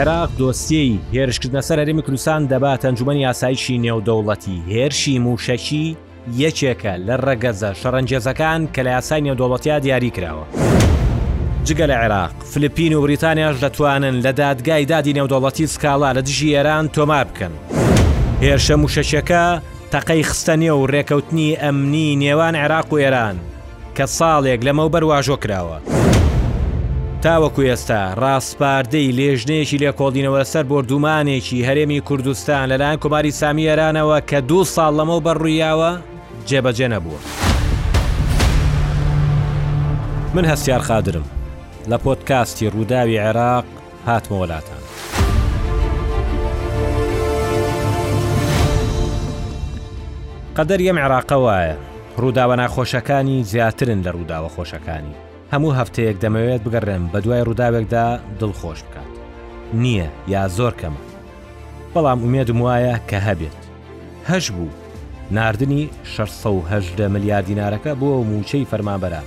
عێراق دۆسیەی هێرشکردنە سەر هەرێمی کوردستان دەباتە ئەنجومەنی ئاسایشی نێودەوڵەتی هێرشی مووشەکی یەکێکە لە ڕەگەزە شەڕەنگێزەکان کە لە یاسای نێودەوڵەتیا دیاری کراوە. جگە لە عێراق، فلیپین و بریتانیاش دەتوانن لە دادگای دادی نێودەوڵەتی سکاڵا لە دژی ئێران تۆمار بکەن. هێرشە مووشەکییەکە تەقەی خستە نێو ڕێکەوتنی ئەمنی نێوان عێراق و ئێران. کە ساڵێک لەمەوبەر واژۆ کراوە، تاوەکو ئێستا ڕاسپاردەی لێژنەیەکی لێکۆڵینەوە لەسەر بۆردوومانێکی هەرێمی کوردستان لەلایەن کۆماری ئیسلامیی ئێرانەوە کە دوو ساڵ لەمەوبەر ڕوویاوە، جێبەجێ نەبووە. من هەستیار قادرم لە پۆدکاستی ڕووداوی عێراق. هاتمەوە لاتان. قەدەری ئەم عێراقە وایە. ڕووداوە ناخۆشەکانی زیاترن لە ڕووداوە خۆشەکانی. هەموو هەفتەیەک دەمەوێت بگەڕێم بە دوای ڕووداوێکدا دڵخۆش بکات. نییە یا زۆر کەمە. بەڵام ئومێدم وایە کە هەبێت. هەش بوو ناردنی 6 ملیار دینارەکە بۆ مووچەی فەرمانبەران.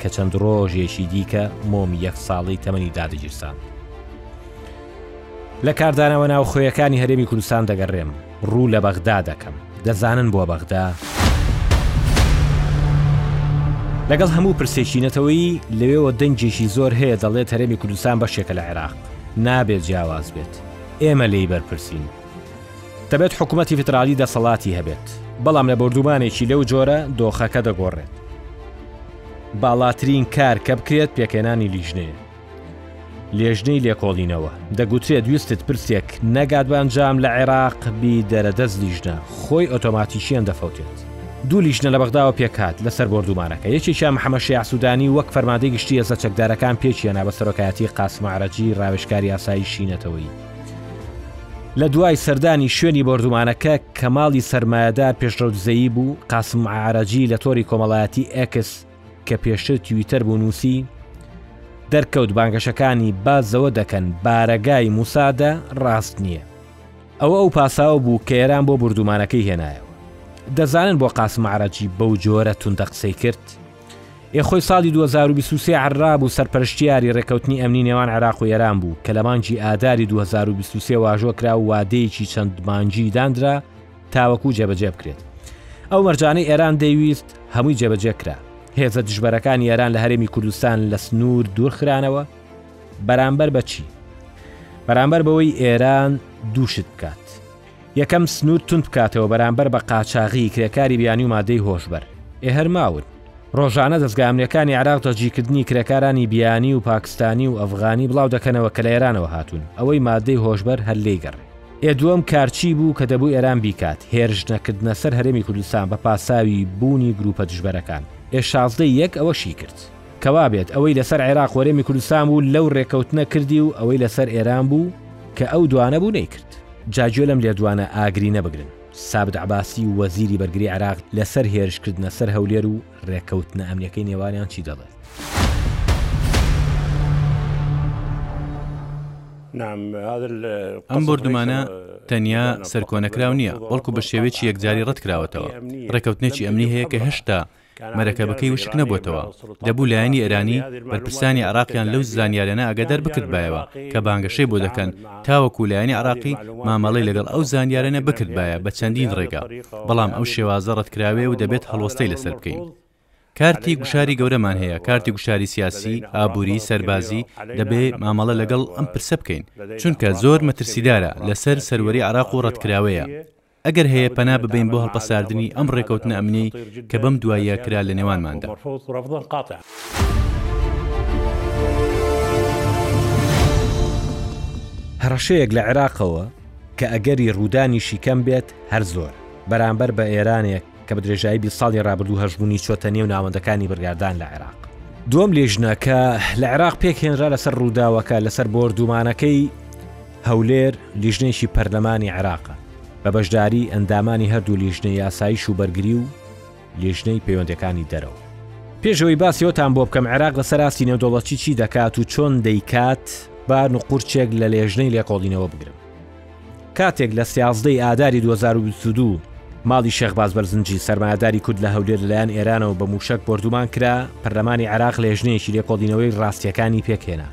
کە چەند ڕۆژێکی دیکە مۆمی یەک ساڵی تەمەنی دادەگیرسان. لە کاردانەوە ناوخۆیەکانی هەرێمی کوردستان دەگەڕێم ڕوو لە بەغدا دەکەم دەزانن بۆ بەغدا لەگەڵ هەموو پرسێکی نەتەوەیی لەوێەوە دەنگێکی زۆر هەیە دەڵێت هەرێمی کوردستان بەشێکە لە عێراق نابێت جیاواز بێت ئێمە لی بەرپرسین دەبێت حکوومەتی فیدراڵی دەسەڵاتی هەبێت بەڵام لە بۆردومانێکی لەو جۆرە دۆخەکە دەگۆڕێت باڵاترین کار کە بکرێت پێکێنانی لیژنەیە لێژنەی لێکۆڵینەوە دەگوترێت ویستت پرسێک نەگات بەنجام لە عێراق بی دەرەدەست لیژنە خۆی ئۆتۆماتیشیان دەفەوتێت دوو لیژنە لە بەغداوە پێکات لەسەر بردومانەکە یەکێکیان محەممە شیعسوودانی وەک فەرمادەی گشتی ئێستا چەکدارەکان پێچیانە بە سەرۆکایەتی قاسمعرەجی ڕاوێشکاری ئاسایی شینەتەوەی لە دوای سەردانی شوێنی بۆردومانەکە کە ماڵی سەرمایەدار پێشڕەو دزەیی بوو قاسم عراجی لە تۆری کۆمەڵایەتی ئەکس کە پێشتر تویتەر بوو نووسی دەرکەوت بانگەشەکانی بازەوە دەکەن بارەگای موسادە ڕاست نییە ئەوە ئەو پاساوە بوو کە ئێران بۆ بردومانەکەی هێنایەوە دەزانن بۆ قاسم عراجی بەو جۆرە توندە قسەی کرد ی خۆی ساڵی دوو هەزار و بیست و سێ عەراب و سەرپەرشتیاری ڕێککەوتنی ئەمنی نێوان عێراق و ئێران بوو کە لە مانگی ئاداری دوو هەزار و بیست و سێ واژۆ کرا و وادەیەکی چەند مانگی داندرا تاوەکو جێبەجێ بکرێت ئەو مەرجانەی ئێران دەیویست هەمووی جێبەجێ کرا هێزە دژبەرەکانی ئێران لە هەرێمی کوردستان لە سنوور دوورخرانەوە بەرامبەر بەچی بەرامبەر بەوەی ئێران دووشت بکات یەکەم، سنوور توند بکاتەوە بەرامبەر بە قاچاغی، کرێکاری بیانی و مادەی هۆشبەر. ئێ هەر ماون. ڕۆژانە دەزگا ئەمنیەکانی عێراق جەجیکردنی کرێکارانی بیانی و پاکستانی و ئەفغانی بڵاو دەکەنەوە کە لە ئێرانەوە هاتوون، ئەوەی مادەی هۆشبەر هەر لێی گەڕێ. ئێ دووەم کار چی بوو کە دەبوو ئێران بیکات، هێرش نەکردنە سەر هەرێمی کوردستان بە پاساوی بوونی گرووپە دژبەرەکان. ئێ شازدە ی یەک ئەوەشی کرد. کەوا بێت ئەوەی لەسەر عێراق وەرێمی کوردستان بوو لەو رێکەوتنە کردی و ئەوەی لەسەر ئێران بوو کە ئەو دوانە بوو نەیکرد. جا گوێ لەم لێدوانە ئاگرینە بگرن، سابت عەباسی و وەزیری بەرگری عێراق لەسەر هێرش کردنە سەر هەولێر و رێکەوتنە ئەمنیەکەی نێوانیان چی دەڵێت؟ ئەم بۆردومانە تەنیا سەرکۆنەکراو نییە، بەڵکو بە شێوەیەکی یەکجاری رەتکراوەتەوە. رێکەوتنێکی ئەمنی هەیە کە هێشتا مەرەکەبەکەی وشک نەبۆتەوە، دەبوو لایەنی ئێرانی بەرپرسانی عێراقیان لەو زانیاریانە ئاگادار بکردبایەوە کە بانگەشەی بۆ دەکەن تاوەکو لایەنی عێراقی مامەڵەی لەگەڵ ئەو زانیارەنە بکردبایە بە چەندین ڕێگا بەڵام ئەو شێوازە ڕەتکراوەیە و دەبێت هەڵوەستەی لەسەر بکەین. کارتی گوشاری گەورەمان هەیە کارتی گوشاری سیاسی، ئابوری، سەربازی، دەبێ مامەڵە لەگەڵ ئەم پرسە بکەین چونکە زۆر مەترسیدارە لەسەر سەروەری عێراق و ڕەتکراوەیە ئەگەر هەیە پەنا ببەین بۆ هەڵپەساردنی ئەم ڕێکەوتنە ئەمنیەی کە بەم دواییە کرا لە نێوانماندا. هەڕەشەیەک لە عێراقەوە کە ئەگەری ڕوودانیشی کەم بێت هەر زۆرە بەرامبەر بە ئێرانێک، کە بە درێژایی بیست ساڵی ڕابردوو هەژموونی چۆتە نێو ناوەندەکانی بڕیاردان لە عێراق. دووەم لیژنە کە لە عێراق پێکهێنرا لەسەر ڕووداوەکە لەسەر بۆردومانەکەی هەولێر لیژنەیەکی پەرلەمانی عێراقە بە بەشداری ئەندامانی هەردوو لیژنە یاسایش و بەرگری و لیژنەی پەیوەندەکانی دەرەوە پێشەوەی باسیەوەتان بۆ بکەم عێراق لە سەراستی نێودەوڵەتی چی دەکات و چۆن دەیکات با نقورچێک لە لێژنەی لێکۆڵینەوە بگرن کاتێک لە سیازدە ی ئاداری دوو هەزار و بیست و دوو ماڵی شێخ باز بەرزنجی سەرمایەداری کورد لە هەولێر لەلایەن ئێرانەوە بە مووشەک بۆردومان کرا، پەرلەمانی عێراق لێژنەیەکی لێکۆڵینەوەی ڕاستییەکانی پێکهێنا.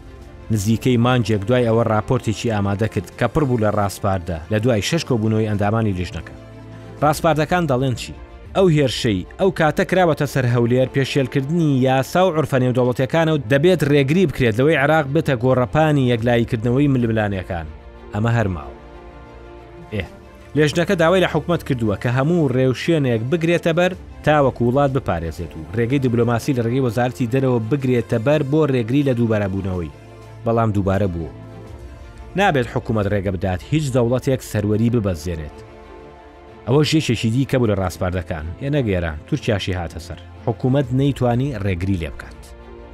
نزیکەی مانگێک دوای ئەوە ڕاپۆرتێکی ئامادە کرد کە پڕ بوو لە ڕاسپاردە لە دوای شەش کۆبوونەوەی ئەندامانی لیژنەکە. ڕاسپاردەکان دەڵێن چی؟ ئەو هێرشەی ئەو کاتە کراوەتە سەر هەولێر پێشێلکردنی یاسا و عورفە نێودەوڵەتییەکانە و دەبێت ڕێگری بکرێت لەوەی عێراق بێتە گۆڕەپانی یەکلاییکردنەوەی ململانێکان. ئەمە هەر ماوە. ئێ. لێژنەکە داوای لە حکومەت کردووە کە هەموو ڕێوشوێنێک بگرێتەبەر تاوەکو وڵات بپارێزێت و ڕێگەی دبلۆماسی لە ڕێگەی وەزارەتی دەرەوە بگرێتەبەر بۆ ڕێگری لە دووبارەبوونەوەی، بەڵام دووبارە بووە و نابێت حکومەت ڕێگە بدات هیچ دەوڵەتێک سەروەری ببەزێنێت. ئەوەش یەکێکی دی کەبوو لە ڕاسپاردەکان ی نەگێرا، تورکیاشی هاتە سەر، حکوومەت نەیتوانی ڕێگری لێ بکات.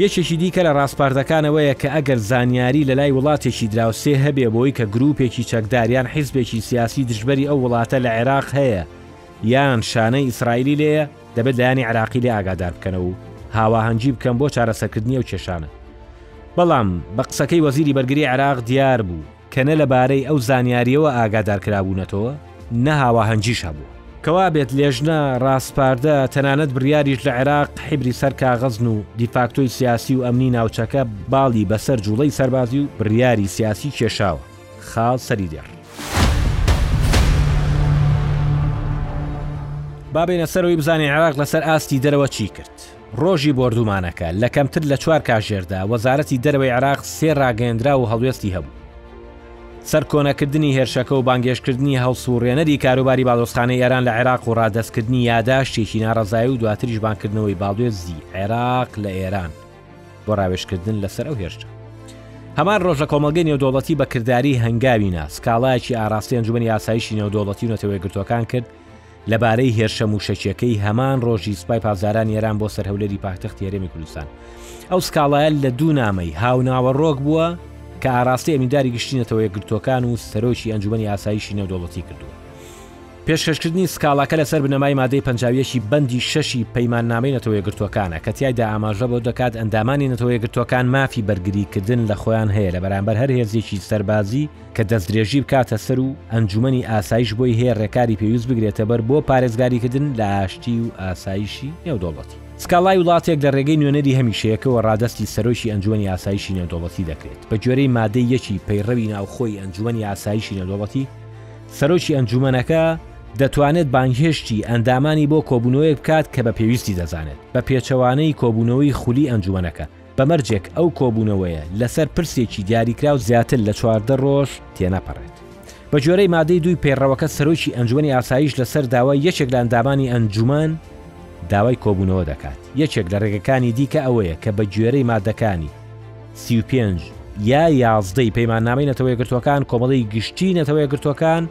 یەکێکی دیکە لە ڕاسپاردەکان ئەوەیە کە ئەگەر زانیاری لە لای وڵاتێکی دراوسێ هەبێ بۆی کە گرووپێکی چەکدار یان حیزبێکی سیاسی دژبەری ئەو وڵاتە لە عێراق هەیە یان شانەی ئیسرائیلی لێیە، دەبێت لایەنی عێراقی لێ ئاگادار بکەنەوە و هاواهەنگی بکەن بۆ چارەسەرکردنی ئەو کێشانە. بەڵام بە قسەکەی وەزیری بەرگری عێراق دیار بوو، کە نە لەبارەی ئەو زانیارییەوە ئاگادارکرابوونەتەوە، نە هاواهەنگیش هەبووە. کەوابێت لێژنە، ڕاسپاردە، تەنانەت بڕیاریش لە عێراق حیبری سەر کاغەزن و دیفاکتۆی سیاسی و ئەمنی ناوچەکە باڵی بەسەر جووڵەی سەربازی و بڕیاری سیاسی کێشاوە. خاڵ سەری دێڕ. با بێینە سەرەوەی بزانین عێراق لەسەر ئاستی دەرەوە چی کرد؟ ڕۆژی بۆردومانەکە، لە کەمتر لە چوار کاژێردا وەزارەتی دەرەوەی عێراق سێ ڕاگەیەندراو و هەڵوێستی هەبوو، سەرکۆنەکردنی هێرشەکە و بانگێشتکردنی هەڵسووڕێنەری کاروباری باڵیۆزخانەی ئێران لە عێراق و ڕادەستکردنی یاداشتێکی ناڕەزایی و دواتریش بانگکردنەوەی باڵیۆزی عێراق لە ئێران بۆ ڕاوێژکردن لەسەر ئەو هێرشە. هەمان ڕۆژ لە کۆمەڵگەی نێودەوڵەتی بە کرداری هەنگاوی نا، سکاڵایەکی ئاڕاستەی ئەنجومەنی ئاسایشی نێودەوڵەتی و نەتەوەیەکگرتووەکان کرد، لەبارەی هێرشە مووشەکیەکەی هەمان ڕۆژی سوپای پاسداران ئێران بۆ سەر هەولێری پاکتەخت هێرێمی کوردستان ئەو سکاڵایە لە دوو نامەی هاوناوە ڕۆک بووە کە ئاراستە ئەمینداری گشتینەتەوە یەکگرتوەکان و سەرۆکی ئەنجومی ئاسایشی نێودوڵەتی کردووە پێشکەشکردنی سکاڵاکە لەسەر بنەمای مادەی پنجاویەکی بەندی شەشی پەیمان نامی نەتەوەی گرتوەکانە کە تایدا ئاماژە بۆ دەکات ئەندامانی نەتەوەی گرتوەکان مافی بەرگری کردن لە خۆیان هەیە لە بەرامبەر هەر هێزێکی سەربازی کە دەستدرێژی بکاتە سەر و ئەنجومەنی ئاسایش بۆی هەیە ڕێکاری پێویست بگرێتە بەر بۆ پارێزگاریکردن لە ئاشتی و ئاسایشی نێودەوڵەتی. سکاڵای وڵاتێک لە ڕێگەی نوێنەری هەمیشەیەکەوە ڕادەستی سەرۆکی ئەنجومەنی ئاسایشی نێودەوڵەتی دەکرێت، بە گوێرەی مادەی یەکی پەیڕەوی ناوخۆی ئەنجومەنی ئاسایشی نێودەوڵەتی، سەرۆکی ئەنجومەنەکە دەتوانێت بانگهێشتی ئەندامانی بۆ کۆبوونەوەیەک بکات کە بە پێویستی دەزانێت، بە پێچەوانەی کۆبوونەوەی خولی ئەنجومەنەکە، بە مەرجێک ئەو کۆبوونەوەیە لەسەر پرسێکی دیاریکراو زیاتر لە چواردە ڕۆژ تێنەپەڕێت. بە گوێرەی مادەی دووی پەیڕەوەکە سەرۆکی ئەنجومەنی ئاسایش لەسەر داوای یەکێک لە ئەندامانی ئەنجومەن داوای کۆبوونەوە دەکات، یەکێک لە ڕێگەکانی دیکە ئەوەیە کە بە گوێرەی مادەکانی سی و پێنج یا یازدە ی پەیماننامەی نەتەوە یەکگرتووەکان کۆمەڵەی گشتیی نەتەوە یەکگرتووەکان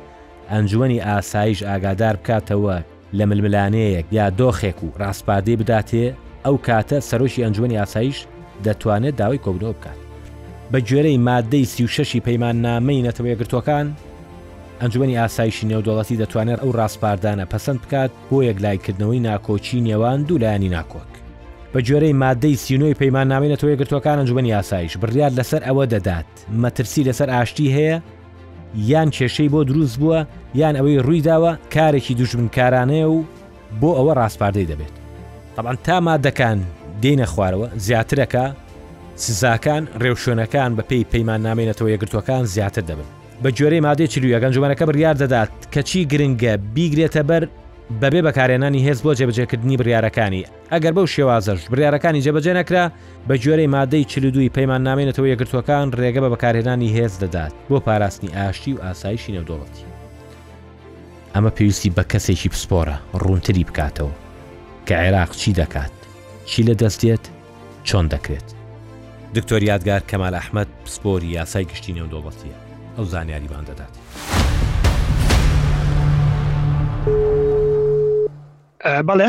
ئەنجومەنی ئاسایش ئاگادار بکاتەوە لە ململانێیەک یا دۆخێک و ڕاسپاردەی بداتێ، ئەو کاتە سەرۆکی ئەنجومەنی ئاسایش دەتوانێت داوای کۆبوونەوە بکات. بە گوێرەی ماددەی سی و شەش ی پەیماننامەی نەتەوە یەکگرتووەکان، ئەنجومەنی ئاسایشی نێودەوڵەتی دەتوانێت ئەو ڕاسپاردانە پەسەند بکات بۆ یەکلاییکردنەوەی ناکۆکیی نێوان دوو لایەنی ناکۆک. بە گوێرەی ماددەی سی و نۆ ی پەیماننامەی نەتەوە یەکگرتووەکان، ئەنجومەنی ئاسایش بڕیار لەسەر ئەوە دەدات، دەکرێت. مەترسی لەسەر ئاشتی هەیە، یان کێشەی بۆ دروست بووە، یان ئەوەی ڕوویداوە کارێکی دوژمنکارانەیە و بۆ ئەوە ڕاسپاردەی دەبێت. تەبعەن تا مادەکان دێنە خوارەوە زیاترەکە سزاکان، ڕێوشوێنەکان بەپێی پەیماننامەی نەتەوە یەکگرتووەکان زیاتر دەبن. بە گوێرەی مادەی چل و یەک ئەنجومەنەکە بڕیار دەدات کە چی گرنگە بیگرێتەبەر بەبێ بەکارهێنانی هێز بۆ جێبەجێکردنی بڕیارەکانی. ئەگەر بەو شێوازەش بڕیارەکانی جێبەجێ نەکرا، بەگوێرەی مادەی چل و دوو ی پەیماننامەی نەتەوە یەکگرتووەکان رێگە بە بەکارهێنانی هێز دەدات بۆ پاراستنی ئاشتی و ئاسایشی نێودەوڵەتی. ئەمە پێویستی بە کەسێکی پسپۆرە روونتری بکاتەوە کە عێراق چی دەکات، چی لەدەست دێت، چۆن دەکرێت. دکتۆر یادگار کەمال ئەحمەد پسپۆری یاسای گشتی نێودەوڵەتییە، ئەو زانیاریمان دەدات. بەڵێ.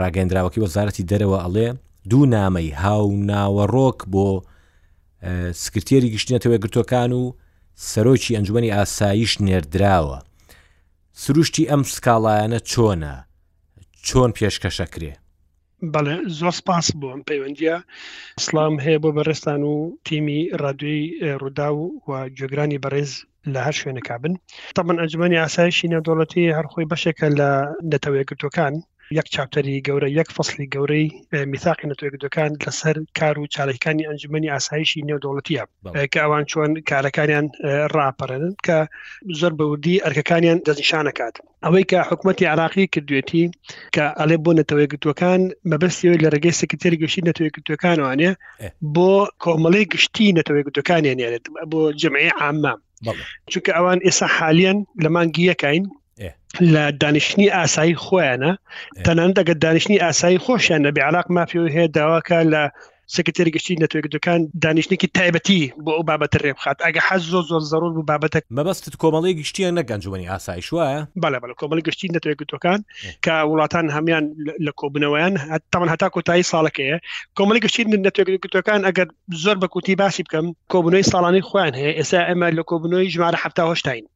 ڕاگەندراوەکەی وەزارەتی دەرەوە ئەڵێ دوو نامەی هاو ناوەڕۆک بۆ سکرتێری گشتێتەوە گرتوەکان و سەرۆکی ئەنجومی ئاساییش نێردراوە سروشتی ئەم سکاڵایەنە چۆنە چۆن پێشکەشەکرێ بەڵێ زۆر سپاس بۆ ئەم پەیوەندیە سلام هەیە بۆ بەڕێستان و تیمی ڕادوی ڕوودا و و جێگرانی بەڕێز لە هەر شوێنەکە بن تەمەن ئەنجومی ئاسایشی نێودوڵەتی هەرخۆی بەشێکە لە نەتەوەیەکردوەکان یەک چاپتەری گەورە یەک فصلی گەورەی میثاقی نەتوێکردەکان لەسەر کار و چارەکانی ئەنجومی ئاسایشی نێودوڵەتیە کە ئەوان چۆن کارەکانیان ڕاپەڕێنن کە زۆر بەوردی ئەرکەکانیان دەستنیشانەکات ئەوەی کە حکوومەتتی عراقی کردوێتی کە ئەلێ بۆ نەتەوەی گرتوەکان مەبەستیەوە لە ڕێگەی سکرتێری گەشتی نەتەوەی گرتوەکانوانێ بۆ کۆمەڵی گشتی نەتەوەی گرتوەکانیان نێرێت بۆ جمعی عامە چونکە ئەوان ئێستا حالیان لە مانگی یەکین لە دانیشتنی ئاسایی خۆیانە تەنان دەگە دانیشتنی ئاسایی خۆشیان نەبێ عراق مافیەوە هەیە داواکە لە سکرتێری گشتی نەتوێکدەکان دانیشتێکی تایبەتی بۆ ئەو بابەتە رێ بخات ئەگە حەز زۆر زۆر زەرور بوو بابەتە مەبەستت کۆمەڵی گشتیە نەک ئەنجومەنی ئاسایش وایە؟ بەڵێ بەڵێ کۆمەڵی گشتی نەتوێکدەکان کە وڵاتان هەمان لە کۆبنەوەیان تاوان هەتا کۆتایی ساڵەکەیە کۆمەڵی گشتی نەتوێکدەکان ئەگەر زۆر بە کوتی باسی بکەم کۆبنەوەی ساڵانی خۆیان هەیە ئێستا ئەمە لە کۆبنەوەی ژمارە هەشتاین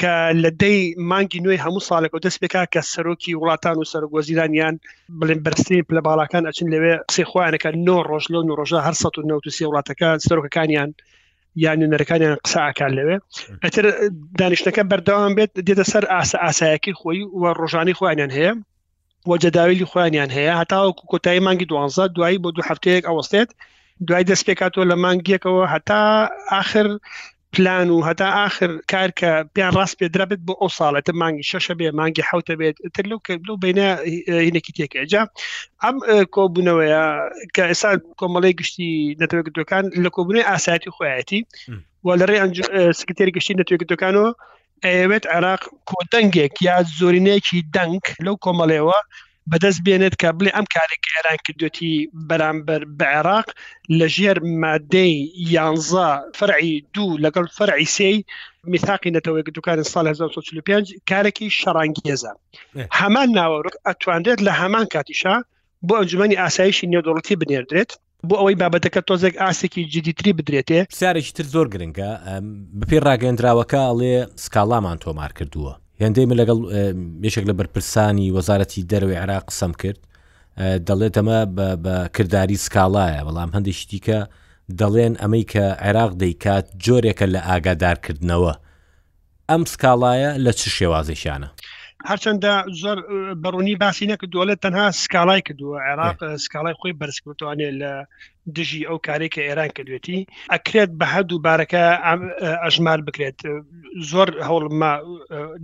کە لە دەی مانگی نوێی هەموو ساڵێک و دەست پێکا کە سەرۆکی وڵاتان و سەرۆک وەزیرانیان بڵێن بەرستی پلە باڵاکان ئەچن لەوێ قسەی خۆیانەکە نۆ ڕۆژ لۆ و ڕۆژە هەر 1993 وڵاتەکە سەرۆکەکانیان یان نوێنەرەکانیان قسەکان لەوێ ئەتر دانیشتەکە بەردەوام بێت دێتە سەر ئاسە ئاسایەکی خۆی و ڕۆژانی خۆیانیان هەیە بۆ جەداویلی خۆیانیان هەیە هەتاوەکو کۆتایی مانگی دوانزە دوایی بۆ دوو هەفتەیەک ئەوەستێت دوای دەست پێکاتەوە لە مانگیەکەوە هەتا آخر پلان و هەتا آخر کار کە پێیان ڕاست پێدرا بێت بۆ ئەو ساڵێتە مانگی شەشە بێ مانگی حوتە بێت تر لەو کرد لەو بینە هینێکی تێکەجا ئەم کۆبوونەوەیە کە ئێستا کۆمەڵی گشتی نەتەوەگرتوەکان لە کۆبوونی ئاسایەتی خۆیەتی و لە ڕێ سکرتێری گشتی نەتوێگرتەکانەوە ئەیەوێت عێراق کۆدەنگێک یا زۆرینەیەکی دەنگ لەو کۆمەڵێەوە بەدەست بێنێت کە بڵێ ئەم کارێک کە ئێران کردوێتی بەرامبەر بە عێراق لەژێر مادەی یانزە فەرعی دوو لەگەڵ فەرعی سێی میثاقی نەتەوەی گرتوکانی سال 1945 کارێکی شەڕانگیێزە هەمان ناوەڕک ئەتواندێت لە هەمان کاتیشا بۆ ئەنجومی ئاسایشی نێودوڵەتی بنێردرێت بۆ ئەوەی بابەتەکە تۆزێک ئاسێکی جدیتری بدرێتێ. پرسیارێکی تر زۆر گرنگە، بەپێی ڕاگەندراوەکە ئەڵێ سکاڵامان تۆمار کردووە. هێندەی من لەگەڵ یەکێک لە بەرپرسانی وەزارەتی دەرەوەی عێراق قسەم کرد، دەڵێت ئەمە بە کردداری سکاڵایە، بەڵام هەندێکی دیکە دەڵێن ئەمەی کە عێراق دەیکات جۆرێکە لە ئاگادارکردنەوە. ئەم سکاڵایە لە چ شێوازێکیانە؟ هەرچەندە زۆر بە ڕوونی باسی نەکردووە لە تەنها سکاڵای کردووە عێراق سکاڵای خۆی بەرزکردوانێ لە دژی ئەو کارێک کە ئێران کردوێتی ئەکرێت بە هەردوو بارەکە ئەژمار بکرێت زۆر هەوڵمە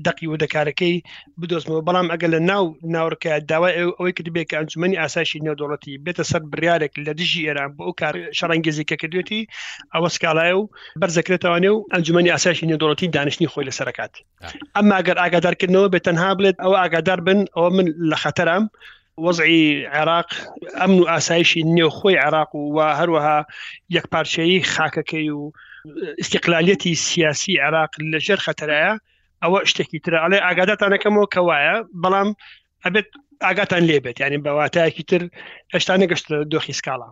دەقی و دەکارەکەی بدۆزمەوە بەڵام ئەگەر لە ناو ناوڕکە داوای ئەوەی کردبێت کە ئەنجومی ئاساشی نێودوڵەتی بێتە سەر بڕارێک لە دژی ئێران بۆ ئەو کار شەڕنگێزی کە کردوێتی ئەوە سکاڵایە و بەرزەکرێتەوە نێو ئەنجومی ئاسایشی نێودەوڵەتی دانیشتنی خۆی لەسەرکات ئەم ئەگەر ئاگادارکردنەوە بێت تەنها بڵێت ئەو ئاگادار بن ئەوە من لە خەتەرام وەزعی عێراق ئەمن و ئاسایشی نێوخۆی عێراق و و هەروەها یەک پارچەیی خاکەکەی و استقلالیەتی سیاسی عێراق لەژێر خەتەرایە ئەوە شتێکی ترە ئەڵێ ئاگاداتانەکەمەوە کە وایە بەڵام ئەبێت ئاگاتان لێبێت یعنی بەواتایەکی تر هێشتا نەگەشت دۆخی سکاڵا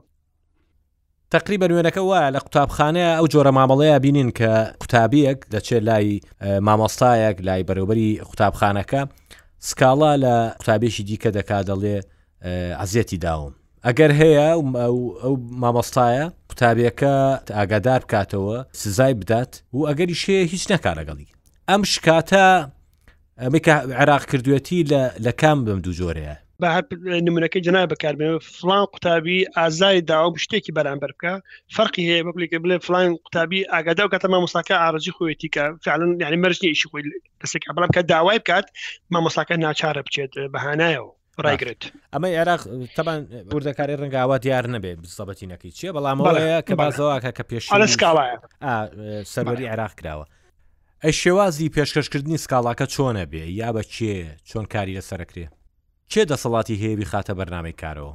تەقریبەن وێنەکە وایە لە قوتابخانەیە ئەو جۆرە مامەڵەیە بینین کە قوتابیەک دەچێت لای مامۆستایەک لای بەرەوبەری قوتابخانەکە سکاڵا لە قوتابێکی دیکە دەکا دەڵێ عزیەتی داوم ئەگەر هەیە ئەو مامۆستایە قوتابیەکە ئاگادار بکاتەوە سزای بدات و ئەگەری شەیە هیچ نەکار لەگەڵی ئەم شکاتە ئەمە کە عێراق کردوێتی لە کام بم دوو جۆرەیە بە هەر نمونونەکەی جنا بەکاربێ فلان قوتابی ئازای داوە شتێکی بەرامبەر بکە فەرقی هەیە بەکلێکە بڵێ فلان قوتابی ئاگادا و کەتە مامۆساکە ئارزی خۆێتی کە فعلن یعنی مەرجنیشی خۆی دەسێکا بەڵام کە داوای بکات مامۆساکە ناچارە بچێت بەهانایەوە ڕایگرێت ئەمەی عێراق تەبان وردەکاری ڕنگاوە دیار نەبێت بسەبەتی نەکەی چیە بەڵامەوەەیە کە بازەوەکە کە پێش سەروەری عێراق کراوە ئەی شێوازی پێشکەشکردنی سکاڵاکە چۆنە بێ یا بە کێ چۆن کاری لەسەرکرێ کێ دەسەڵاتی هەیەوی خاتە بەرنمەی کارەوە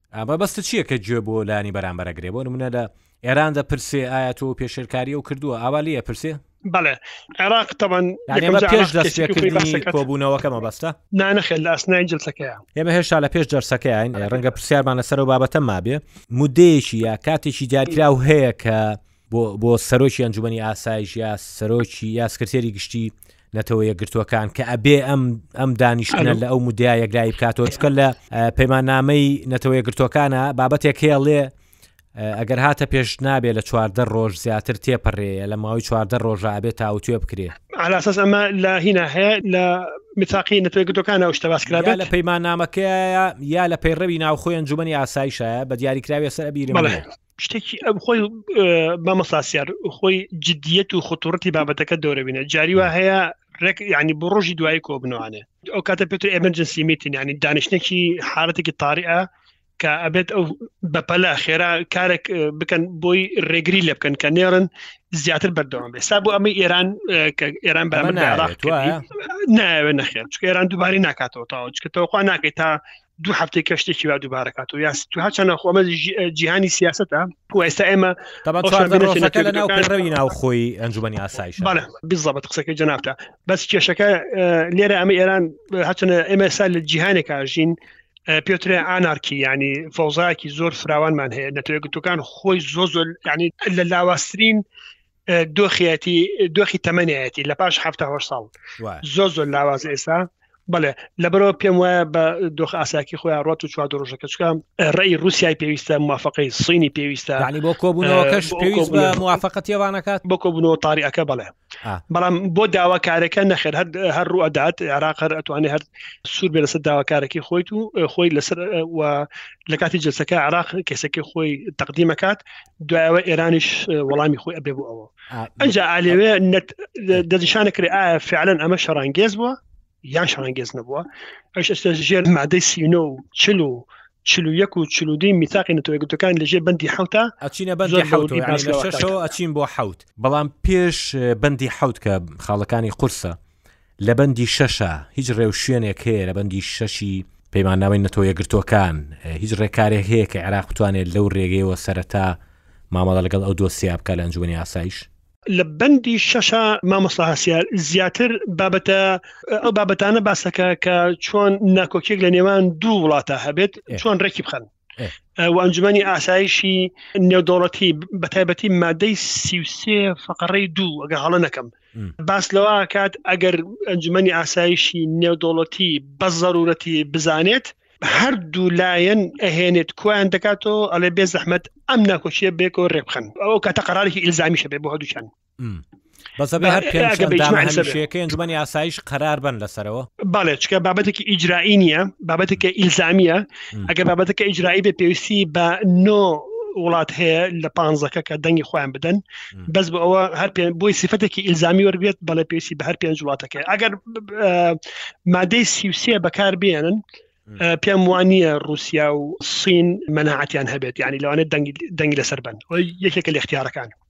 ئا مەبەستت چیە کە گوێ بۆ لایەنی بەرامبەر ئەگرێ بۆ نمونە لە ئێران دەپرسێ ئایا تۆ پێشێلکاری ئەو کردووە ئاوا لێ ئەپرسێ؟ بەڵێ عێراق تەبان یانی ئەمە پێش دەست پێ کردنی کۆبوونەوەکە مەبەستە؟ نا نەخێر لە ئەسنای جلسەکەیە. ئێمە هێشتا لە پێش جەلسەکەیاین ڕەنگە پرسیارمان لەسەرەوە بابەتە مابێ مودەیەکی یا کاتێکی دیارکراو هەیە کە بۆ بۆ سەرۆکی ئەنجومەنی ئاسایش یا سەرۆکی یا سکرتێری گشتی نەتەوە یەکگرتووەکان کە ئەبێ ئەم ئەم دانیشتنە لە ئەو مدیا یەکلایی بکاتەوە چکە لە پەیماننامەی نەتەوە یەکگرتووەکانە بابەتێک هێڵێ ئەگەر هاتە پێش نابێت لە چواردە ڕۆژ زیاتر تێپەڕێە لە ماوەی چواردە ڕۆژە ئەبێت تاوتێ بکرێ ئالاسەس ئەمە لە هینا هەیە لە میتاقی نەتوێگرتەکان ئەو شتە باسکرا لە پەیماننامەکەیە یا لە پەیڕەوی ناوخۆی ئەنجومی ئاسایشە بە دیاریکراوێ سەر بیرمەڵێ شتێکی ئەم خۆی بە مەساسیار خۆی جددیەت و خطوڕەتی بابەتەکە دەورەبینە جاری وا هەیە ڕێک ینی بۆ ڕۆژی دوایی کۆبنەوانێ ئەو کاتە پێتر ئەمەجنسی میتین ینی دانیشتێکی حالەتێکی تاریە کە ئەبێت ئەو بەپەلا خێرا کارێک بکەن بۆی ڕێگری لێ بکەن کە نێرن زیاتر بەردەوام بێ سا بۆ ئەمە ئێران کە ئێران بەمە ناوێت نەخێت چکە ئێران دووباری ناکاتەوە تاوە چکەتەوەخوا ناکەیت تا دوو هەفتەی کە شتێکی وا دووبارە کاتەوە یا ستوها چەند خۆمە جیهانی سیاستە و ئێستا ئێمە ڕەوی ناو خۆی ئەنجومی ئاسایش بزەبت قسەکە جەنابتە بەس کێشەکە لێرە ئەمە ئێران هەچەنە ئێمە سا لە جیهانێکا ژین پێترێ ئانارکی ینی فەوزایەکی زۆر فراوانمان هەیە نەتەوە گوتەکان خۆی زۆ زۆر ینی لە لاواسترین دۆخیەتی دۆخی تەمەنایەتی لە پاش ه ساڵ زۆ زۆر لاواز ئێستا بڵێ لەبەرەوە پێم وایە بە دۆخ ئاساکی خۆیان ڕۆت و چوار ڕۆژەکە چکە ڕێی رووسای پێویستە موافقی سینی پێویستە ینی بۆ کۆبوونەوەکەش پێویست بە موافقەتیێوانەکات بۆ کۆبوونەوە تاریەکە بڵێ بەڵام بۆ داواکارەکە نەخێر هەر ڕوو ئەدات عراق هەر ئەتوانێت هەر سوور بێ لەسەر داواکارەکەی خۆیت و خۆی لەسەر لە کاتی جلسەکە عراق کەسەکەی خۆی تەقدیمەکات دوایەوە ئێرانیش وەڵامی خۆی ئەبێ بۆ ئەوە ئەجا ئالێوێ دەدیشانە کرێ ئایا فعلەن ئەمە شەڕانگێز بووە یان شەڕانگێز نەبووە ئەش ئێستا ژێر مادەی سینۆ و چل و چلو یەک و چلودی میتاقی نەتەوەگوتەکان لەژێ بەندی حوتە ئەچینە بەندی حوتەوە ئەچین بۆ حوت بەڵام پێش بەندی حوت کە خاڵەکانی قورسە لە بەندی شەشا هیچ ڕێوشوێنێک هەیە لە بەندی شەشی پەیماننامەی نەتەوە یەکگرتووەکان هیچ ڕێکارێک هەیە کە عێراق بتوانێت لەو ڕێگەیەوە سەرەتا مامەڵە لەگەڵ ئەو دۆسیە بکات لە ئەنجومەنی ئاسایش؟ لە بەندی شەشا مامۆستا هەستیار زیاتر بابەتە ئەو بابەتانە باس دەکات کە چۆن ناکۆکیەک لە نێوان دوو وڵاتە هەبێت چۆن ڕێکی بخەن. و ئەنجومی ئاسایشی نێودوڵەتی بەتایبەتی مادەی سیوسێ فقڕی دوو ئەگە هەڵە نەکەم باس لەوە کات ئەگەر ئەنجومی ئاسایشی نێودوڵەتی بە ضرورەتی بزانێت هەردوو لایەن ئەهێنێت کویان دەکاتەوە ئەلێ بێ زەحمت ئەم ناکۆچیە بێکەوە ڕێبخن ئەو کاتە قەرارێکی ئلزامیشە بێ بۆ هەدووچان بەسەبێ هەر پێشەکەی ئەنجومی ئاسایش قرار بن لەسەرەوە باڵێ چکە بابەتێکی ئیجرایی نییە بابەتێکە ئیلزامیە ئەگەر بابەتەکە ئیجرایی بێ پێویستی بە نۆ وڵات هەیە لە پانزەکە کە دەنگی خۆیان بدەن بەس بۆ ئەوە هەر پێ بۆی سیفەتێکی ئیلزامی وەرگێت بەڵێ پێویستی بە هەر پێنج وڵاتەکە ئەگەر مادەی سیوسێ بەکار بێنن پێم وانە رووسیا و سین مەناعاتیان هەبێت ینی لەوانێت دەنگی لەسەر بن یەکێکە لە اختیارەکان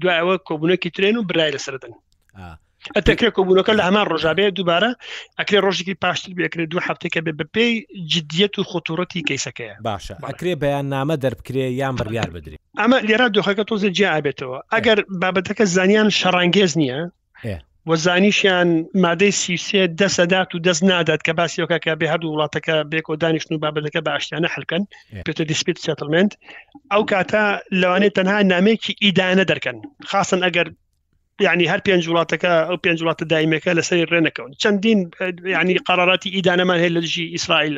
دوای ئەوە کۆبوونەکی ترێن و برای لەسەردن ئەتەکرێت کۆبوونەکە لە هەمان ڕۆژابێ دووبارە ئەکرێ ڕۆژێکی پاشتر بێکرێت دوو هەفتێکە بێ بەپێی جددیەت و خۆتوڕەتی کەیسەکەیە باشە ئەکرێ بەیان نامە دەربکرێ یان بڕیار بدرێت ئەمە لێرا دۆخەکە تۆزە جیابێتەوە ئەگەر بابەتەکە زانیان شەڕانگێز نییە وە زانیشیان مادەی سیسێ دەست ئەدات و دەست نادات کە باسیەکە کە بێ هەردوو وڵاتەکە بێکۆ دانیشتن و بابەتەکە بە ئاشتیانە حلکەن پێتە دیسپیت سەتلمنت ئەو کاتە لەوانێت تەنها نامێکی ئیدانە دەرکەن خاصن ئەگەر ینی هەر پێنج وڵاتەکە ئەو پێنج وڵاتە دایمەکە لەسەری ڕێنەکەون چەندین ینی قەراراتی ئیدانەمان هەیە لە دژی ئیسرائیل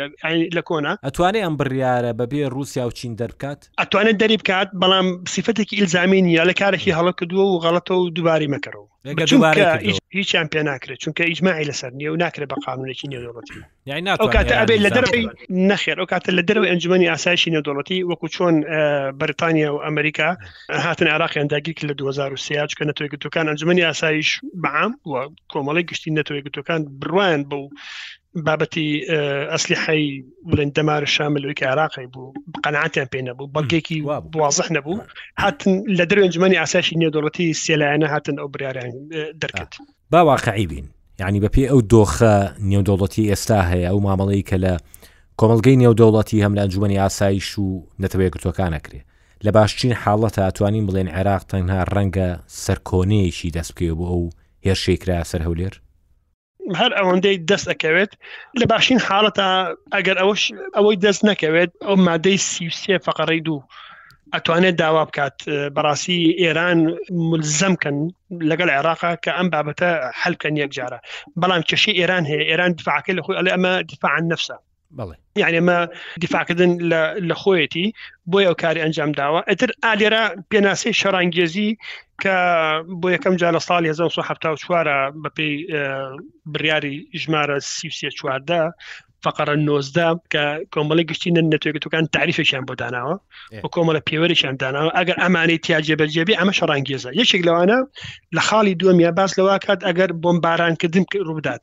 لە کۆنا ئەتوانێ ئەم بڕیارە بەبێ رووسیا و چین دەرکات ئەتوانێت دەری بکات بەڵام سیفەتێکی ئیلزامی نیە لە کارێکی هەڵە کردووە و غەڵەتە و دوباری مەکەرەوە هیچیان پێ ناکرێت چونکە ئیجمماعی لەسەر نیە و ناکرێت بە قانونێکی نێودوڵەتی ئەو کاتە ئەبێت لە دەرەوەی نەخێر ئەو کاتە لە دەرەوەی ئەنجومی ئاسایشی نێودوڵەتی وەکو چۆن بەرتانیا و ئەمریکا هاتن عراقیان داگیرک لە 2023 چکە نەتوێت گرتوەکان ئەنجومی ئاسایش بەعام و کۆمەڵی گشتی نەتوێت گرتوەکان بڕوایان بەو بابەتی ئەسلیحی بڵێن دەمارە شاملوی کە عراقی بوو قەنعاتیان پێ نەبوو بەڵگێکی بوازح نەبوو هاتن لە دەرەنجمەنی ئاساشی نێودوڵەتی سێلایەنە هاتن ئەو بریاریان دەرکرد با واقعی بین یعنی بە پێی ئەو دۆخە نێودەوڵەتی ئێستا هەیە ئەو مامەڵەی کە لە کۆمەلگەی نێودەوڵەتی هەم لە ئەنجومی ئاسایش و نەتەوەیە گرتوەکانەکرێ لە باشترین حاڵەتە توانین بڵێن عێراق تەنها ڕەنگە سەرکۆنەیەکی دەستکەوە بۆ ئەو هێرشەی کرا سەر هەولێر هەر ئەوەندەی دەست ئەکەوێت لە باشین حاڵەتە ئەگەر ئەوش ئەوەی دەست نەکەوێت ئەو مادەی سیوسێ فقڕی دوو ئەتوانێت داوا بکات بەڕاستی ئێران ملزەمکەن لەگەڵ عێراقا کە ئەم بابەتە حلکەن یەکجارە بەڵام کێشی ئێران هەیە ئێران دفاعەکە لە خۆی ئەڵێ ئەمە دفاعان نفسە بەڵێ یعنی ئەمە دیفاعکردن لە خۆیەتی بۆی ئەو کاری ئەنجام داوە ئەتر ئالێرا پێناسی شەرانگێزی کە بۆ یەکەم جا لە ساڵ 1970 بەپی بریاری ژمارە سی چواردە فقرە نۆزدە کە کۆمەڵی گشتی نەتێکەکان تعریفێکیان بۆ داناوە و کۆمەڵە پێوەێکیان داناوە ئەگەر ئەمانەی تیاجێ بەجێبی ئەمە شەڕانگێزە یەکێک لەوانە لە خاڵی دووەمیە باس لەوا کات ئەگەر بۆمبارانکردن ڕوودات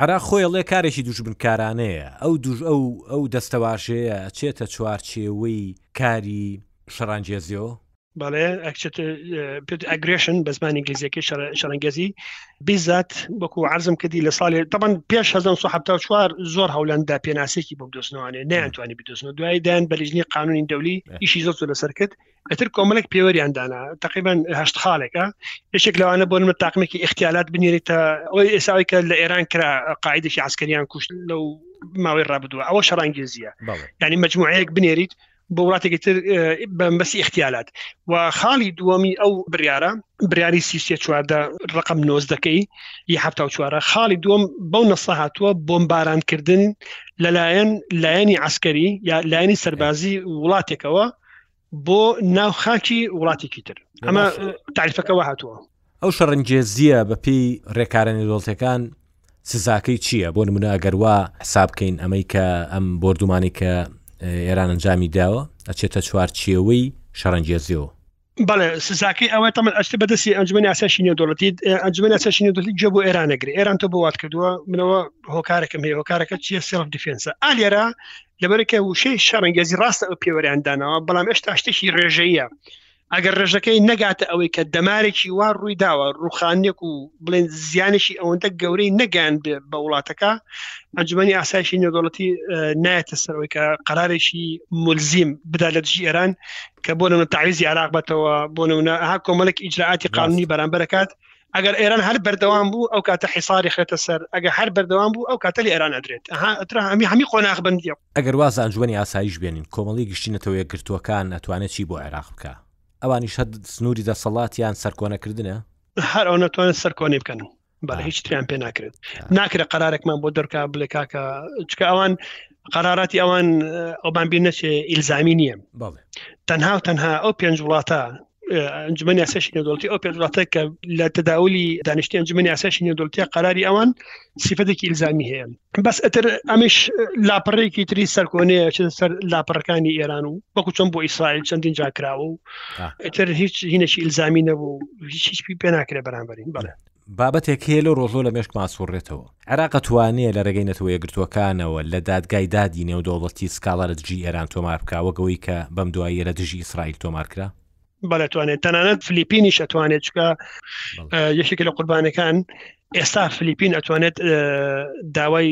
عێراق خۆی ئەڵێ کارێکی دوژمنکارانەیە، ئەو دوژ ئەو ئەو دەستەواژەیە ئەچێتە چوارچێوەی کاری شەڕانگێزیەوە؟ بەڵێ ئەکچێتە پێت ئەگرێشن بە زمانی ئینگلیزیەکەی شەڕ شەڕەنگێزی بیزات وەکو عەرزم کردی لە ساڵێ تەبەن پێش 1970 زۆر هەولەندا پێناسێکی بۆ بدۆزنەوانێ نەیانتوانی بدۆزنەوە دوای دایان بە لیژنەی قانونی دەولی ئیشی زۆر زۆر لەسەر کرد ئەتر کۆمەلێک پێوەریان دانا تقریبان هەشت خاڵێکە یەکێک لەوانە بۆ من تاقمێکی اختیالات بنێریتە ئەوی ئێساوی کە لە ئێران کرا قاعدێکی عسکەریان کوشت لەو ماوەی ڕابدووە ئەوە شەڕانگیزیە ینی مجموعەیەک بنێریت بۆ وڵاتێکی تر بەمبەسی اختیالات و خاڵی دووەمی ئەو بریارە بریاری سیسیە چواردە ڕقم نۆز دەکەی ی هەفتا و چوارە خاڵی دووەم بەو نەسە هاتووە بۆمبارانکردن لەلایەن لایەنی عسکەری یا لایەنی سەربازی وڵاتێکەوە بۆ ناو خاکی وڵاتێکی تر ئەمە تعریفەکەەوە هاتووە ئەو شەڕنجێزیە بە پێی ڕێکارە نێدۆڵتەکان سزاکەی چییە بۆ نمونە ئەگەروا حساب بکەین ئەمەی کە ئەم بردومانی کە ئێران ئەنجامی داوە ئەچێتە چوار چێوەی شەڕنجێزیەوە بەڵێ سزاکەی ئەوە تەمە ئەشتە بەدەستی ئەنجمەی ئاساشی نێودوڵەتی ئەنجمەی ئاساشی نێودوڵەتی جێ بۆ ئێرانەگری ئێران تۆ بۆ وات کردووە منەوە هۆکارەکەم هەیە هۆکارەکە چیە سێڵف دیفێنسە ئالێرا لەبەرکە وشەی شەڕنگێزی ڕاستە ئەو پێوەریان داناوە بەڵام ئێشتا شتێکی ڕێژەیە ئەگەر ڕێژەکەی نەگاتە ئەوەی کە دەمارێکی وا ڕووی داوە ڕوخانێک و بڵێن زیانێکی ئەوەندە گەورەی نەگەیان بە وڵاتەکە ئەنجومی ئاسایشی نێودەڵەتی نایەتە سەرەوەی کە قرارێکی ملزیم بدا لە دژی ئێران کە بۆ نە تاویزی عراق بەتەوە بۆ نمونە ها کۆمەلێک ئیجرراعاتی قانونی بەرامبەرەکات ئەگەر ئێران هەر بەردەوام بوو ئەو کاتە حیساری خێتە سەر ئەگە هەر بەردەوام بوو ئەو کاتە لە ئێران ئەدرێت ئەتر هەمی هەمی قۆناخ بندیە ئەگەر وازە ئەنجومی ئاسایش بێنین کۆمەڵی گشتی نەتەوە یەکگرتووەکان ئەتوانێت چی بۆ عێراق بکە ئەوانیش هەر سنووری دەسەڵاتیان سەرکۆنەکردنە هەر ئەو نەتوانێت سەرکۆنی بکەن بەڵ هیچ تریان پێ ناکرێت ناکرێت قرارێکمان بۆ دەرکە بلێ کاکە چکە ئەوان قەراراتی ئەوان ئەوبان بیر نەچێ ئیلزامی نییە تەنها و تەنها ئەو پێنج وڵاتە ئەنجومەنی یاساشی نێودەوڵەتی ئەو پێنج وڵاتە کە لە تداولی دانیشتنی ئەنجومەنی یاساشی نێودەوڵەتیە قەراری ئەوان سیفەتێکی ئیلزامی هەیە بەس ئەتر ئەمیش لاپەڕێکی تری سەرکۆنەیە چ سەر لاپەڕەکانی ئێران و وەکو چۆن بۆ ئیسرائیل چەندین جاکراوە و ئەتر هیچ هینەشی ئیلزامی نەبوو هیچ هیچ پێ ناکرێ بەرامبەرین بەڵێ بابەتێک هەیە لەو ڕۆژەوە لە مێشکما ئەسوڕێتەوە، عێراق ئەتوانێ لە ڕێگەی نەتەوە یەکگرتووەکانەوە لە دادگای دادی نێودەوڵەتی سکاڵا لە دژی ئێران تۆمار بکا وەک ئەوەی کە بەم دواییە لە دژی ئیسرائیل تۆمار کرا؟ بەڵێ ئەتوانێت، تەنانەت فلیپینیش ئەتوانێت، چونکە یەکێکە لە قوربانیەکان. ئێستا فلیپین ئەتوانێت داوای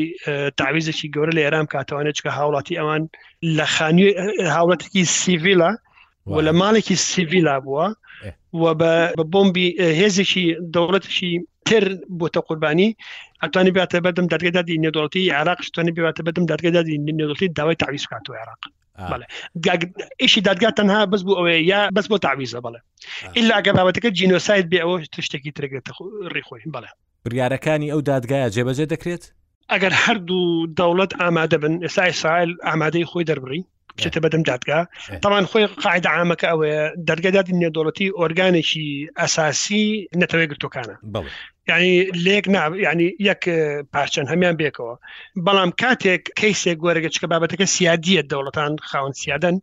تاویزێکی گەورە لە ئێران بکاتەوانێت چکە هاوڵاتی ئەوان لە خانوی هاوڵەتێکی سیڤیلا و لە ماڵێکی سیڤیلا بووە و بە بۆمبی هێزێکی دەوڵەتێکی تر بۆتە قوربانی ئەتوانی باتە بەدەم دەرگەدادی نێدۆڵتی عراق شتوانی باتە بەدەم دەرگەدادی نێدۆڵتی داوای تعویز کات و عراق ئیشی دادگا تەنها بەس بوو ئەوەیە یا بەس بۆ تعویزە بڵێ ئللا ئەگە بابەتەکە جینۆسایت بێ ئەوە تشتێکی ترگرێت ڕیخۆی بڵێ بریارەکانی ئەو دادگایە جێبەجێ دەکرێت ئەگەر هەردوو دەوڵەت ئامادە بن ئێستا ئیسرائیل ئامادەی خۆی دەربڕی بچێتە بەدەم دادگا تاوان خۆی قاعدە ئامەکە ئەوەیە دەرگەدادی نێدۆڵەتی ئۆرگانێکی ئەساسی نەتەوەی گرتوەکانە ینی لێک ینی یەک پارچەن هەمان بێکەوە بەڵام کاتێک کەیسێک گۆرەگە چکە بابەتەکە سیادیە دەوڵەتان خاون سیادن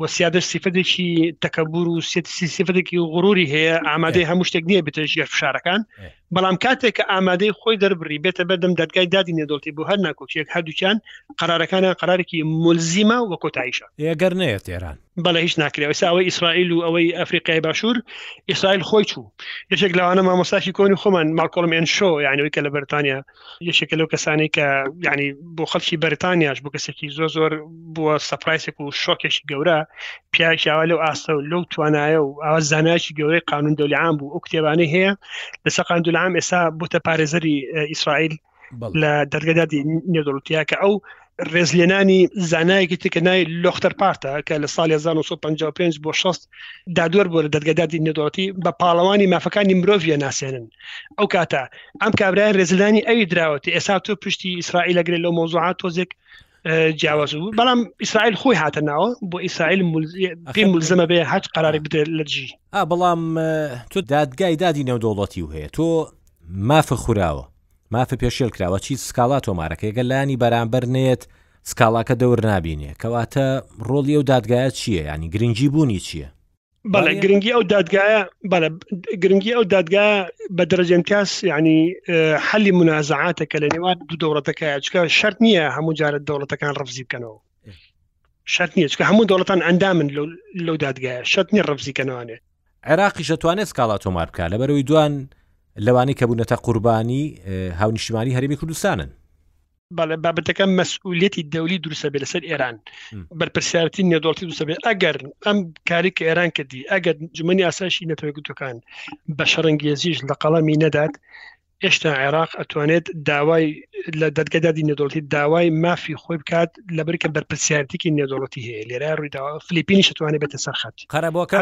و سیادە سیفەتێکی تەکەبور و سیفەتێکی غروری هەیە ئامادەی هەموو شتێک نییە بتەژیە فشارەکان بەڵام کاتێک کە ئامادەی خۆی دەربڕی بێتە بەردەم دادگای دادی نێودەوڵەتی بۆ هەر ناکۆکییەک هەردووکیان قەرارەکانیان قەرارێکی مولزیمە و کۆتاییشە. ئێ گەر نەیەت ئێران؟ بەڵێ هیچ ناکرێ ئێستا ئەوەی ئیسرائیل و ئەوەی ئەفریقای باشوور ئیسرائیل خۆی چوو یەکێک لەوانە مامۆستایەکی کۆنی خۆمان ماڵکۆڵم ئێن شۆ یانی ئەوەی کە لە بەریتانیا یەکێکە لەو کەسانی کە ینی بۆ خەڵکی بەرتانیاش بۆ کەسێکی زۆر زۆر بووە سەپایسێک و شۆکێکی گەورە پیاکیاوە لەو ئاستە و لەو توانایە و ئاوا زانایکی گەورەی قانون دەلیان بوو ئەو کتێبانەی هەیە لە سەقان دولام ئێستا بوتە پارێزەری ئیسرائیل لە دەرگەدادی نێدڵتیا کە ئەو ڕێزلێنانی زانایەکی تکە نای لۆختەر پارتە کە لە ساڵ 1955 بۆ 6 دادوەر بۆ لە دەرگەدادی نێدۆڵەتی بە پاڵەوانی مافەکانی مرۆڤە ناسێنن ئەو کاتە ئەم کابرای ڕێزلانی ئەوی دراوەتی ئێستا تۆ پشتی ئیسرائیل لەگرێت لەو مۆزوعات تۆزێک جیاواز بوو بەڵام ئیسرائیل خۆی هاتە ناوە بۆ ئیسرائیل پێی ملزمە بێ هەچ قراری بدرێت لە دژی بەڵام تۆ دادگای دادی نێودەوڵەتی و هەیە تۆ مافە خوراوە مافە پێشێلکراوە چی سکاڵا تۆمارەکەی گەر لایەنی بەرامبەر نەیەت سکاڵاکە دەور نابینێ کەواتە ڕۆڵی ئەو دادگایە چییە ینی گرنگی بوونی چییە؟ بەڵێ گرنگی ئەو دادگایە بەڵێ گرنگی ئەو دادگا بە دەرەجە امتیاز یعنی حەلی منازعاتە کە لە نێوان دوو دەوڵەتەکەیە چکە شەرت نییە هەموو جارە دەوڵەتەکان ڕفزی بکەنەوە شەرت نییە چکە هەموو دەوڵەتان ئەندامن لەو دادگایە شەرت نیە ڕفزی کەنەوانێ عێراقیش ئەتوانێت سکاڵا تۆمار بکات لەبەرەوەی دوان لەوانەی کە بوونەتە قوربانی هاونیشتمانی هەرێمی کوردستانن بەڵێ بابەتەکە مەسئولەتی دەولی دروسە بێ لەسەر ئێران بەرپرسیارەتی نێدۆڵتی دوسە بێ ئەگەر ئەم کاری کە ئێران کردی ئەگەر جمەنی ئاساشی نەتەوەگوتەکان بە شەرنگێزیش لە قەڵەمی نەدات هێشتا عێراق ئەتوانێت داوای لە دەرگای دادی نێودەوڵەتی داوای مافی خۆی بکات لەبەر کە بەرپرسیارتێکی نێودەوڵەتی هەیە لێرا ڕوویداوە فلیپینی شتوانێت بێتە سەرخەت قەرەبۆکە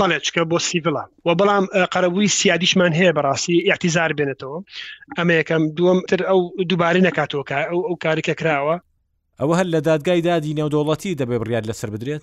بەڵێ چکە بۆ سیڤڵان و بەڵام قەرەبووی سیادیشمان هەیە بەڕاستی یاعتیزار بێنێتەوە ئەمە یەکەم دووەم تر ئەو دووبارەی نکاتەوە کە ئەو ئەو کارێکە کراوە ئەوە هەر لە دادگای دادی نێودەوڵەتی دەبێ بڕیار لەسەر بدرێت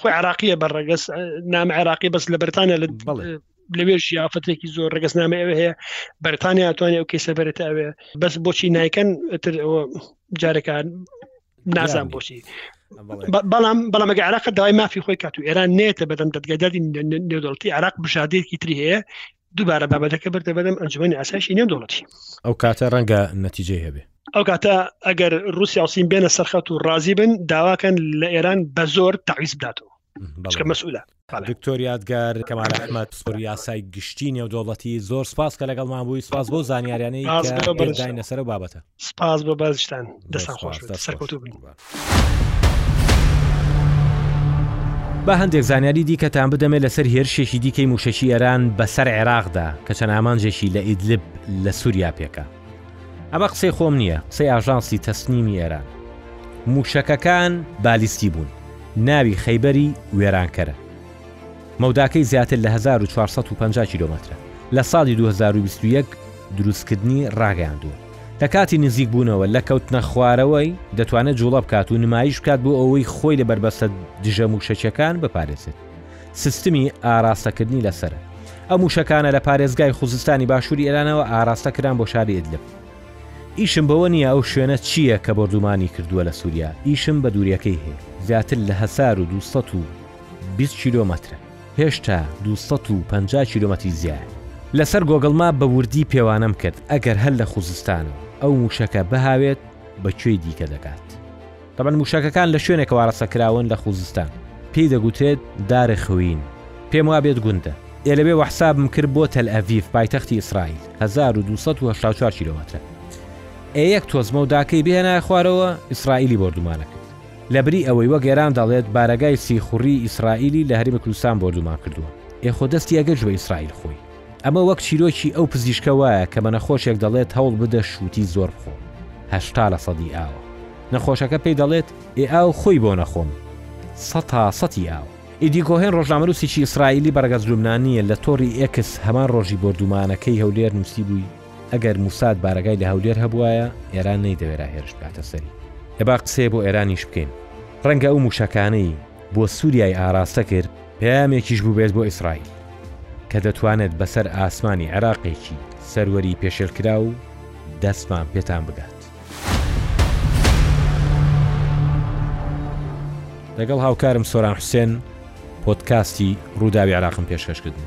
خۆی عراقیە بە ڕەگەز نام عێراقی بەس لە بەرتانە لە لەوێش یافەتێکی زۆر ڕگەز نامە ئەوێ هەیە بەرتانیا توانێ ئەو کەیسە بەرێت ئەوێ بەس بۆچی نایکەن تر جارەکان نازان بۆچی بەڵام بەڵام ئەگە عراق داوای مافی خۆی کات و ئێران نێتە بەدەم دەدگەداری نێودڵتی عراق بژادێکی تری هەیە دووبارە بابەتەکە بردە بەرم ئەنجومی ئاسایشی نێو دەوڵەتی ئەو کاتە ڕەنگە نەتیجەی هەبێ ئەو کاتە ئەگەر رووسیا وسین بێنە سەرخەت و ڕازی بن داواکەن لە ئێران بە زۆر تاویز بداتەوە بەڵکە مەسئولە دکتۆر یادگار کەمال ئەحمد پسپۆر یاسای گشتی نێودەوڵەتی زۆر سپاس کە لەگەڵمان بووی سپاس بۆ زانیاریانەی برداین لەسەر بابەتە سپاس بۆ بازشتان دەسان خۆش سەرکەوتو بن. بە هەندێک زانیاری دیکەتان بدەمێ لەسەر هێرشێکی دیکەی موشەکی ئێران بەسەر عێراقدا کە چەند ئامانجێکی لە ئیدلب لە سووریا پێکە ئەمە قسەی خۆم نییە قسەی ئاژانسی تەسنیمی ئێران موشەکەکان بالیستی بوون ناوی خەیبەری وێرانکەرە مەوداکەی زیاتر لە هەزار و چوار سەد و پەنجا کیلۆمەترە، لە ساڵی دوو هەزار و بیست و یەک دروستکردنی ڕاگەیاندووە لە کاتی نزیکبوونەوە لە کەوتنەخوارەوەی دەتوانێت جوڵە بکات و نمایش بکات بۆ ئەوەی خۆی لە بەربەستە دژە مووشەکیەکان بپارێزێت سیستمی ئاراستەکردنی لەسەرە ئەو مووشەکانە لە پارێزگای خوزستانی باشووری ئێرانەوە ئاراستە کران بۆ شاری ئیدلب. ئیشم بەوە نییە ئەو شوێنە چییە کە بۆردوومانی کردووە لە سووریا، ئیشم بە دوورییەکەی هەیە، زیاتر لە هەزار و دوو سەد و بیست کیلۆمەترە هێشتا دوو سەد و پەنجا کیلۆمەتری زیایە. لەسەر گۆگڵ ماپ بە وردی پێوانەم کرد ئەگەر هەر لە خوزستانەوە ئەو مووشەکە بهاوێت بە کوێی دیکە دەگات. تەبەن مووشەکەکان لە شوێنێکەوە ئاراستە کراون لە خوزستان پێی دەگوترێت دار خوین پێم وابێت گوندە. ئێ لەوێ وە حسابم کرد بۆ تەل ئەڤیڤ پایتەختی ئیسرائیل هەزار و دوو سەد و هەشتا و چوار کیلۆمەترە. ئێ یەک تۆزمە و داکەی بهێنایە خوارەوە ئیسرائیلی بۆردومانە کرد. لەبری ئەوەی وەک ئێران دەڵێت بارەگای سیخوڕی ئیسرائیلی لە هەرێمی کوردستان بۆردومان کردووە، ئێ خۆ دەستی ئەگرت بە ئیسرائیل خۆی. ئەمە وەک چیرۆکی ئەو پزیشکە وایە کە بە نەخۆشێک دەڵێت هەوڵ بدە شووتی زۆر بخۆ، هەشتا لە سەدی ئاوە. نەخۆشەکە پێی دەڵێت ئێ ئاو خۆی بۆ نەخۆم، سەتا سەتی ئاوە. ئیدی کۆهێن ڕۆژنامەنووسێکی ئیسرائیلی بە ڕەگەز لوبنانییە لە تۆڕی ئێکس هەمان ڕۆژی بۆردومانەکەی هەولێر نووسیبووی، ئەگەر موساد بارەگای لە هەولێر هەبوایە ئێران نەیدەوێرا هێرش بکاتە سەری. ئێ با قسەیە بۆ ئێرانیش بکەین. ڕەنگە ئەو موشەکانەی بۆ سوریای ئاراستە کرد پەیامێکیش بوبێت بۆ ئیسرائیل کە دەتوانێت بەسەر ئاسمانی عێراقێکی سەروەری پێشێلکراو دەستمان پێتان بگات. لەگەڵ هاوکارم سۆران حوسێن پۆدکاستی ڕووداوی عێراقم پێشکەش کردن.